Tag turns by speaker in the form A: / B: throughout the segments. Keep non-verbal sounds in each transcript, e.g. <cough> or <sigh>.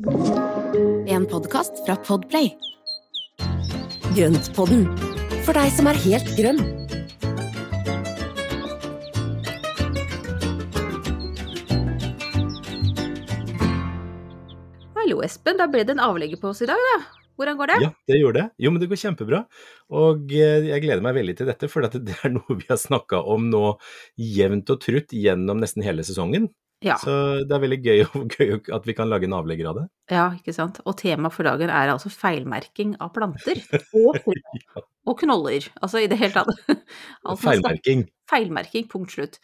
A: En podkast fra Podplay. Grøntpodden, for deg som er helt grønn.
B: Hallo, Espen. Da ble det en avlegger på oss i dag, da. Hvordan går det?
C: Ja, det gjorde det. Jo, men det går kjempebra. Og eh, jeg gleder meg veldig til dette, for det er noe vi har snakka om nå jevnt og trutt gjennom nesten hele sesongen.
B: Ja.
C: Så det er veldig gøy, <laughs> gøy, at vi kan lage en avlegger av det.
B: ja, ikke sant. Og temaet for dagen er altså feilmerking av planter. <laughs> Og,
C: Ja.
B: og knoller. Altså i det hele tatt. <laughs> Altså,
C: Feilmerking.
B: Feilmerking, punkt slutt.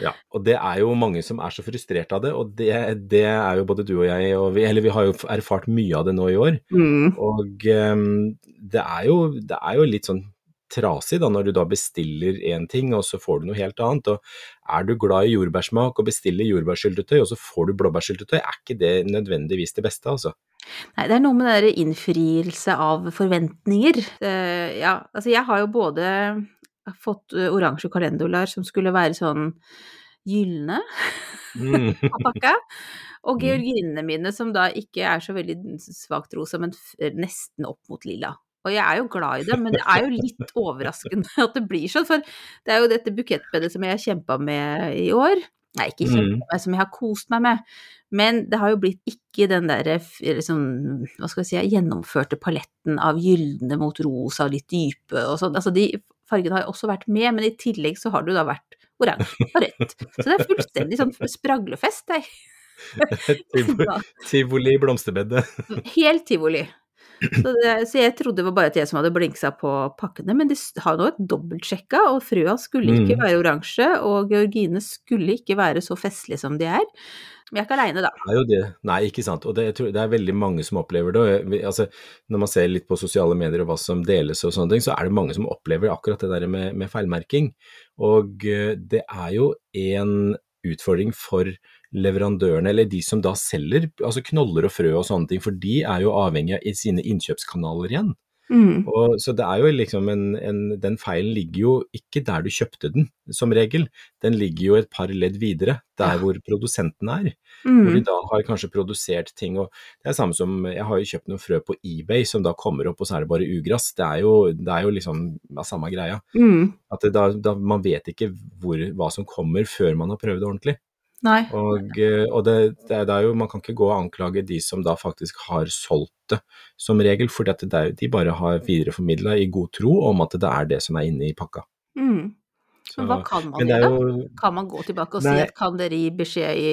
C: Ja, og det er jo mange som er så frustrert av det, og det, det er jo både du og jeg, og vi, eller vi har jo erfart mye av det nå i år. Og um, det, er jo, det er jo litt sånn trasig da, når du da bestiller én ting, og så får du noe helt annet. Og er du glad i jordbærsmak og bestiller jordbærsyltetøy, og så får du blåbærsyltetøy, er ikke det nødvendigvis det beste, altså.
B: Nei, det er noe med den innfrielse av forventninger. Uh, ja, altså jeg har jo både fått eh, oransje kalenderlar som skulle være sånn gylne
C: Mm. <laughs>
B: på pakka, og
C: Mm.
B: georginene mine som da ikke er så veldig svakt rosa, men nesten opp mot lilla. Og jeg er jo glad i det, men det er jo litt overraskende <laughs> at det blir sånn, for det er jo dette bukettbedet som jeg har kjempa med i år. Nei, ikke kjempa
C: Mm.
B: med, som jeg har kost meg med. Men det har jo blitt ikke den derre liksom, hva skal jeg si, gjennomførte paletten av gylne mot rosa, litt dype og sånn. Altså de fargene har også vært med, men i tillegg så har det jo da vært oransje og rødt. Så det er fullstendig sånn spraglefest, det. <laughs> <laughs>
C: Tivoli i blomsterbedet.
B: Helt tivoli. Så, det, så jeg trodde det var bare at jeg som hadde blinksa på pakkene, men de har nå et dobbeltsjekka, og frøa skulle ikke
C: Mm.
B: være oransje, og georgine skulle ikke være så festlige som de er. Men jeg er ikke aleine, da.
C: Det er jo det. Nei, ikke sant. Og det, tror det er veldig mange som opplever det. jeg- Altså, når man ser litt på sosiale medier og hva som deles og sånne ting, så er det mange som opplever akkurat det der med, med feilmerking. Og eh, det er jo en utfordring for leverandørene, eller de som da selger altså knoller og frø og sånne ting, for de er jo avhengig av sine innkjøpskanaler igjen.
B: Mm.
C: Og, så det er jo liksom en, en, den feilen ligger jo ikke der du kjøpte den, som regel. Den ligger jo et par ledd videre, der
B: Ja.
C: hvor produsenten er. Hvor de
B: Mm.
C: da har kanskje produsert ting og Det er samme som Jeg har jo kjøpt noen frø på eBay som da kommer opp, og så er det bare ugress. Det er jo, det er jo liksom ja, samme greia.
B: Mm.
C: At det da, da, man vet ikke hvor, hva som kommer før man har prøvd det ordentlig.
B: Nei.
C: Og, eh, og det, det, er, jo, man kan ikke gå og anklage de som da faktisk har solgt det, som regel, for det er, de bare har videreformidla i god tro om at det er det som er inne i pakka.
B: Mm.
C: Så,
B: Men hva kan man gjøre? Kan man gå tilbake og
C: Nei.
B: si at kan dere gi beskjed i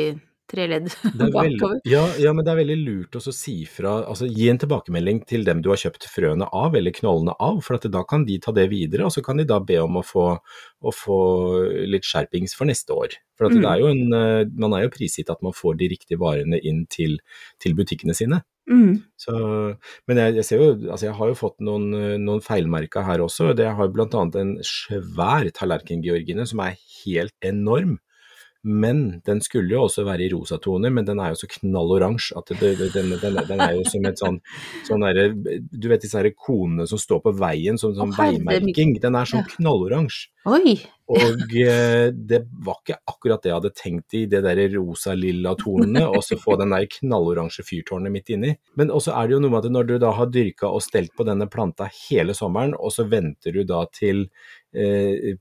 B: tre ledd <laughs>
C: er veldig,
B: bakover?
C: ja, ja, men det er veldig lurt å si fra, altså gi en tilbakemelding til dem du har kjøpt frøene av, eller knollene av, for da kan de ta det videre, og så kan de da be om å få, å få litt skjerpings for neste år. For
B: Mm.
C: det er en, eh, man er jo prisgitt at man får de riktige varene inn til, til butikkene sine.
B: Mm.
C: Så, men jeg, jeg ser jo, altså jeg har jo fått noen, noen feilmerka her også. Det, har annet en svær tallerken, Georgine, som er helt enorm. Men den skulle jo også være i rosatoner, men den er jo så knalloransje at det, den, den, den er jo som et sånn, sånn derre Du vet disse her konene som står på veien som sånn veimerking. Den er sånn knalloransje. Og eh, det var ikke akkurat det jeg hadde tenkt i, det der rosa-lilla tonene, og så få den der knalloransje fyrtårnet midt inni. Men også er det jo noe med at når du da har dyrka og stelt på denne planta hele sommeren, og så venter du da til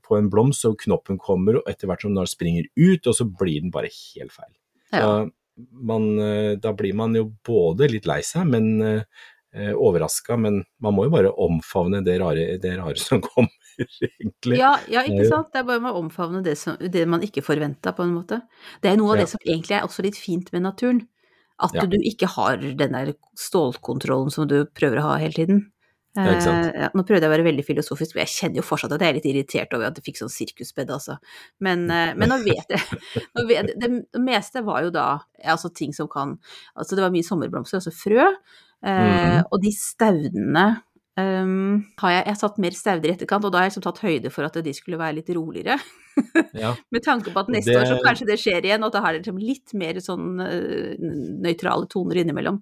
C: på en blomst, og knoppen kommer, og etter hvert som den springer ut, og så blir den bare helt feil.
B: Ja.
C: Man, eh, da blir man jo både litt lei seg, men eh, overraska, men man må jo bare omfavne det rare, det rare som <laughs> kommer, egentlig.
B: Ja, ja, ikke sant. Det er bare å omfavne det, som, det man ikke forventa, på en måte. Det er noe av
C: Ja.
B: det som egentlig er også litt fint med naturen. At
C: Ja.
B: du ikke har den der stålkontrollen som du prøver å ha hele tiden.
C: Ja.
B: Eh, ja, nå prøvde jeg å være veldig filosofisk, men jeg kjenner jo fortsatt at jeg er litt irritert over at jeg fikk sånn sirkusbed, altså. Men, eh, men nå vet jeg <laughs> nå vet, det, det meste var jo da altså ting som kan Altså det var mye sommerblomster, altså frø. Eh,
C: mm.
B: Og de staudene um, har jeg, jeg satt mer stauder i etterkant, og da har jeg liksom tatt høyde for at de skulle være litt roligere.
C: Ja. <laughs>
B: Med tanke på at neste
C: det-
B: år så kanskje det skjer igjen, og da har det liksom litt mer sånn uh, nøytrale toner innimellom.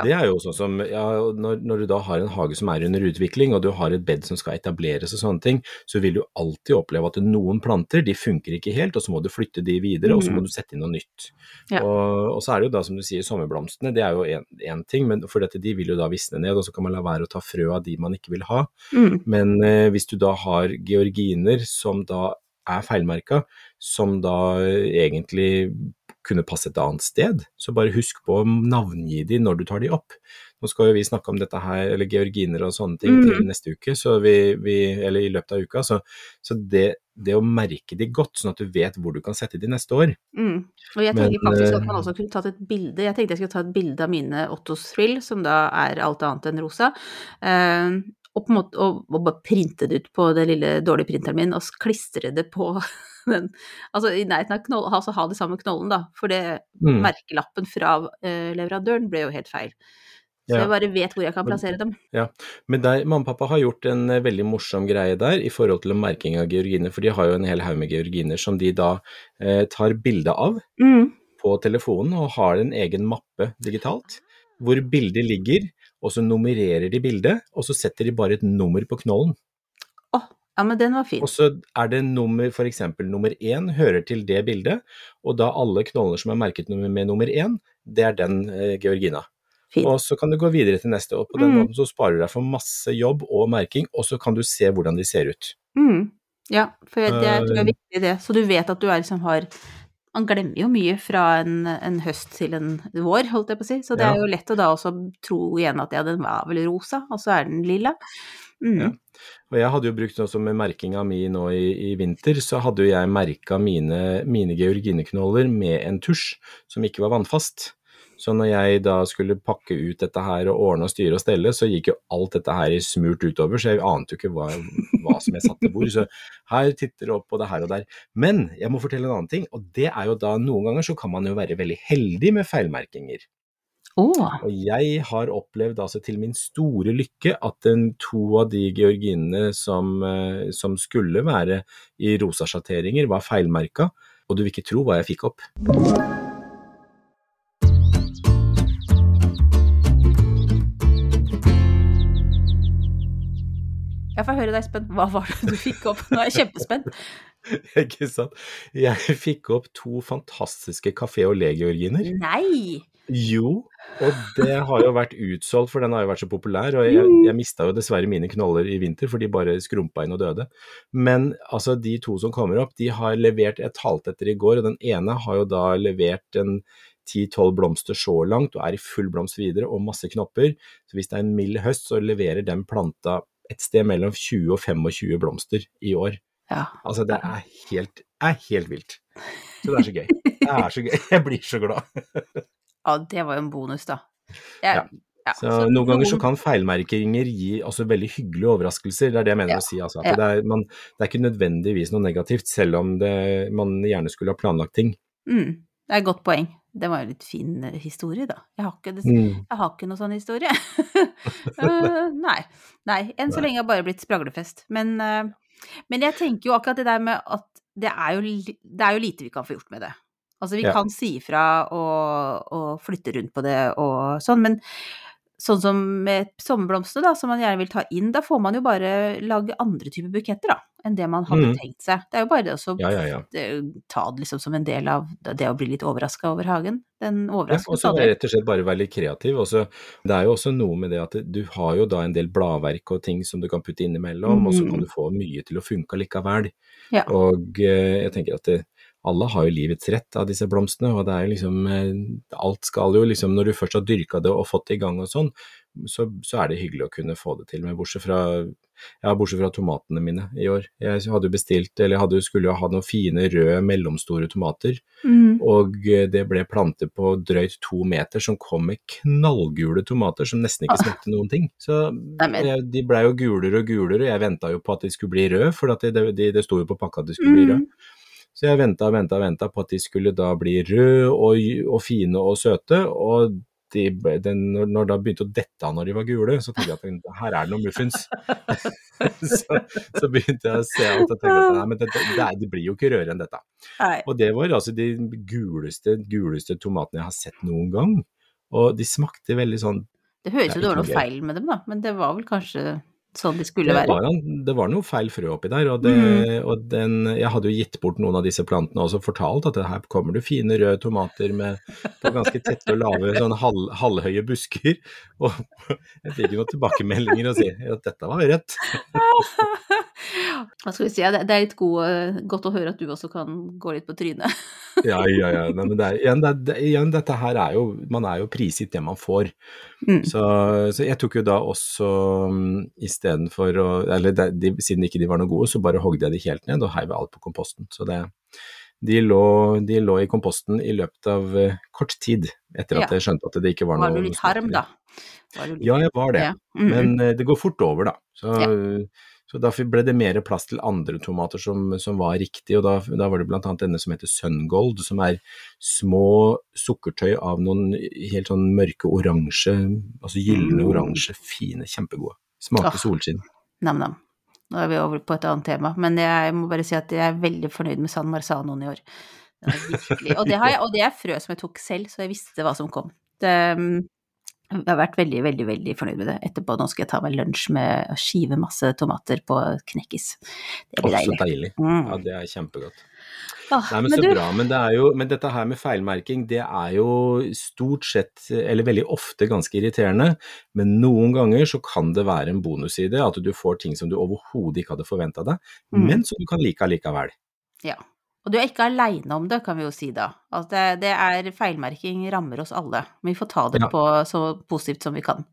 C: Og det er jo sånn som ja, når, når du da har en hage som er under utvikling, og du har et bed som skal etableres og sånne ting, så vil du alltid oppleve at noen planter de funker ikke helt, og så må du flytte de videre, og så må
B: Mhm.
C: du sette inn noe nytt.
B: Ja.
C: Og, og så er det jo da, som du sier, sommerblomstene, det er jo én ting, men for dette, de vil jo da visne ned, og så kan man la være å ta frø av de man ikke vil ha.
B: Mm.
C: Men eh, hvis du da har georginer som da er feilmerka, som da egentlig kunne passe et annet sted, så bare husk på å navngi de når du tar de opp. Nå skal jo vi snakke om dette her, eller georginer og sånne ting
B: Mm.
C: til neste uke, så vi, vi, eller i løpet av uka. Så, så det, det å merke de godt, sånn at du vet hvor du kan sette de neste år.
B: Mm. Og jeg
C: Men,
B: tenker faktisk at
C: eh,
B: man også kunne tatt et bilde. Jeg tenkte jeg skulle ta et bilde av mine Ottos Thrill, som da er alt annet enn rosa. Uh, og på en måte og, og bare printe det ut på den lille dårlige printeren min, og klistre det på <laughs> den Altså i nærheten av knollen, altså ha de samme knollen, da. For det
C: Mm.
B: merkelappen fra eh, leverandøren ble jo helt feil. Så
C: Ja.
B: jeg bare vet hvor jeg kan plassere dem. Ja.
C: Men der, mamma og pappa har gjort en eh, veldig morsom greie der i forhold til merking av georginer, for de har jo en hel haug med georginer som de da eh, tar bilde av
B: Mm.
C: på telefonen og har en egen mappe digitalt, hvor bildet ligger, og så nummererer de bildet, og så setter de bare et nummer på knollen.
B: Ja, men den var fin.
C: Og så er det nummer, eksempel nummer én hører til det bildet, og da alle knoller som er merket med nummer én, det er den eh, georgina.
B: Fint.
C: Og så kan du gå videre til neste, og på den
B: Mm.
C: måten så sparer du deg for masse jobb og merking, og så kan du se hvordan de ser ut.
B: Mm. Ja, for det jeg tror det er
C: Eh,
B: viktig det. Så du vet at du er liksom har Man glemmer jo mye fra en, en høst til en vår, holdt jeg på å si. Så det
C: Ja.
B: er jo lett å da også tro igjen at ja, den var vel rosa, og så er den lilla. Mm.
C: Ja. Og jeg hadde jo brukt også med merkinga mi nå i, i vinter, så hadde jo jeg merka mine, mine georgineknoller med en tusj som ikke var vannfast. Så når jeg da skulle pakke ut dette her og ordne og styre og stelle, så gikk jo alt dette her i smurt utover, så jeg ante jo ikke hva, hva som jeg satte hvor. Så her titter det opp på det her og der. Men jeg må fortelle en annen ting, og det er jo da noen ganger så kan man jo være veldig heldig med feilmerkinger.
B: Å,
C: Og jeg har opplevd altså til min store lykke at den, to av de georginene som, eh, som skulle være i rosa sjatteringer, var feilmerka, og du vil ikke tro hva jeg fikk opp.
B: jeg får høre deg, Espen. Hva var det du fikk opp? Nå er jeg kjempespent. <laughs>
C: Ikke sant? Jeg fikk opp to fantastiske Café Olé-georginer.
B: Nei!
C: Jo, og det har jo vært utsolgt, for den har jo vært så populær. Og jeg, jeg mista jo dessverre mine knoller i vinter, for de bare skrumpa inn og døde. Men altså, de to som kommer opp, de har levert et halvt etter i går, og den ene har jo da levert en 10-12 blomster så langt, og er i full blomst videre, og masse knopper. Så hvis det er en mild høst, så leverer den planta et sted mellom 20 og 25 blomster i år.
B: Ja.
C: Altså, det er helt, er helt vilt. Så det er så gøy. Det er så gøy. Jeg blir så glad. <laughs>
B: ja, det var jo en bonus, da. Jeg,
C: Ja.
B: ja,
C: Så noen ganger så kan feilmerkinger gi også veldig hyggelige overraskelser, det er det jeg mener
B: Ja,
C: å si. Altså, at
B: ja.
C: det, er, man, det er ikke nødvendigvis noe negativt, selv om det, man gjerne skulle ha planlagt ting.
B: Mm, det er et godt poeng. Det var jo litt fin eh, historie, da. Jeg har ikke, det,
C: Mm.
B: jeg har ikke noe sånn historie. uh, <laughs> nei. Nei. Enn så
C: Nei.
B: lenge har jeg bare blitt spraglefest. Men, uh, men jeg tenker jo akkurat det der med at det er, jo, det er jo lite vi kan få gjort med det. Altså, vi
C: Ja.
B: kan si ifra og, og flytte rundt på det og sånn, men sånn som med sommerblomstene, da, som man gjerne vil ta inn, da får man jo bare lage andre typer buketter, da, enn det man hadde
C: mm.
B: tenkt seg. Det er jo bare det å
C: Ja, ja,
B: ta det liksom som en del av det å bli litt overraska over hagen. Den
C: Ja,
B: overrasker
C: og så rett og slett bare være litt kreativ. Også, det er jo også noe med det at du har jo da en del bladverk og ting som du kan putte innimellom, og så kan
B: Mm.
C: du få mye til å funke likevel.
B: Ja.
C: Og eh, jeg tenker at det, alle har jo livets rett av disse blomstene, og det er jo liksom eh, Alt skal jo liksom Når du først har dyrka det og fått det i gang og sånn, så, så er det hyggelig å kunne få det til. Men bortsett fra ja, bortsett fra tomatene mine i år. Jeg hadde jo bestilt, eller hadde, skulle jo ha noen fine røde mellomstore tomater.
B: Mm.
C: Og eh, det ble planter på drøyt to meter som kom med knallgule tomater som nesten ikke smakte noen ting. Så eh, de blei jo gulere og gulere, og jeg venta jo på at de skulle bli røde, for det, det, det sto jo på pakka at de skulle bli røde. Så jeg venta og venta og venta på at de skulle da bli røde og, og fine og søte. og de, den, når, når det begynte å dette av når de var gule, så tenkte jeg at her er det noen muffins. <laughs> så, så begynte jeg å se at jeg tenkte at nei, men det, det, det blir jo ikke rødere enn dette.
B: Nei.
C: Og det var altså de guleste, guleste tomatene jeg har sett noen gang. Og de smakte veldig sånn
B: Det høres ut som det var noe feil med dem, da, men det var vel kanskje sånn de skulle
C: Det var, det var noe feil frø oppi der, og, det,
B: Mm.
C: og den, jeg hadde jo gitt bort noen av disse plantene og også fortalt at her kommer det fine røde tomater med, på ganske tette og lave sånn halv, halvhøye busker. Og <laughs> jeg fikk jo noen tilbakemeldinger og si at dette var rødt. <laughs>
B: Hva skal vi si, det det er litt god, eh, godt å høre at du også kan gå litt på trynet. <laughs>
C: Ja, ja, ja. Nei, men det er, igjen, det, det, igjen, dette her er jo Man er jo prisgitt det man får.
B: Mm.
C: Så, så jeg tok jo da også um, istedenfor å Eller de, de, siden ikke de var noe gode, så bare hogde jeg de helt ned og heiv alt på komposten. Så det de lå, de lå i komposten i løpet av eh, kort tid, etter at
B: Ja.
C: jeg skjønte at det ikke var noe
B: Var du litt harm, da? Litt-
C: Ja, jeg var det.
B: Ja. Mm,
C: Men eh, det går fort over, da. Så,
B: Ja.
C: Så da ble det mer plass til andre tomater som, som var riktige, og da, da var det annet denne som heter Sungold, som er små sukkertøy av noen helt sånn mørke oransje, altså gylne
B: Mm.
C: oransje, fine, kjempegode. Smaker
B: oh,
C: solskinn.
B: Nam-nam. Nå er vi over på et annet tema, men jeg må bare si at jeg er veldig fornøyd med San Marzanoen i år. Virkelig, og, det har jeg, og det er frø som jeg tok selv, så jeg visste hva som kom. Det, mm, jeg har vært veldig, veldig, veldig fornøyd med det. Etterpå nå skal jeg ta meg lunsj med å skive masse tomater på knekkis. Det blir deilig.
C: deilig.
B: Mm.
C: Ja, det er kjempegodt.
B: Ah,
C: Nei, men,
B: men
C: så
B: du,
C: bra. Men, det jo, men dette her med feilmerking, det er jo stort sett, eller veldig ofte, ganske irriterende. Men noen ganger så kan det være en bonus i det, at du får ting som du overhodet ikke hadde forventa deg,
B: Mm.
C: men som du kan like allikevel.
B: Ja. Og du er ikke aleine om det, kan vi jo si da. Altså det, er feilmerking rammer oss alle. Men vi får ta det
C: Ja.
B: på så positivt som vi kan.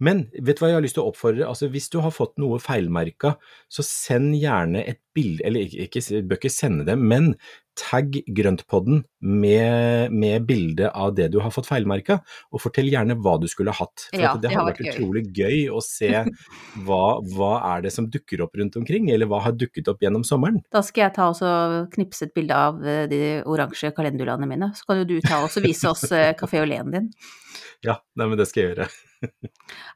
C: Men vet du hva jeg har lyst til å oppfordre? Altså, hvis du har fått noe feilmerka, så send gjerne et bilde, eller ikke, ikke, bør ikke sende det, men tagg Grøntpodden med, med bilde av det du har fått feilmerka, og fortell gjerne hva du skulle hatt. For
B: Ja,
C: det,
B: det
C: har vært
B: vært
C: utrolig gøy å se <laughs> hva, hva er det som dukker opp rundt omkring, eller hva har dukket opp gjennom sommeren.
B: Da skal jeg ta også knipse et bilde av eh, de oransje kalendulaene mine. Så kan jo du ta også vise oss kafé og leen din. <laughs>
C: Ja, nei, men det skal jeg gjøre.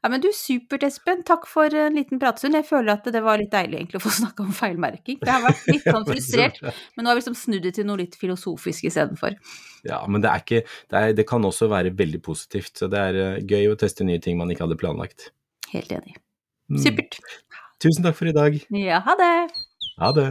B: Ja, men du, supert, Espen. Takk for en liten pratstund. Jeg føler at det var litt deilig egentlig å få <laughs> snakke om feilmerking. Jeg har vært litt sånn frustrert, men nå har vi liksom snudd det til noe litt filosofisk istedenfor.
C: Ja, men det er ikke det, er, det kan også være veldig positivt, så det er eh, gøy å teste nye ting man ikke hadde planlagt.
B: Helt enig.
C: Mm.
B: Supert.
C: Tusen takk for i dag.
B: Ja, ha det.
C: Ha det.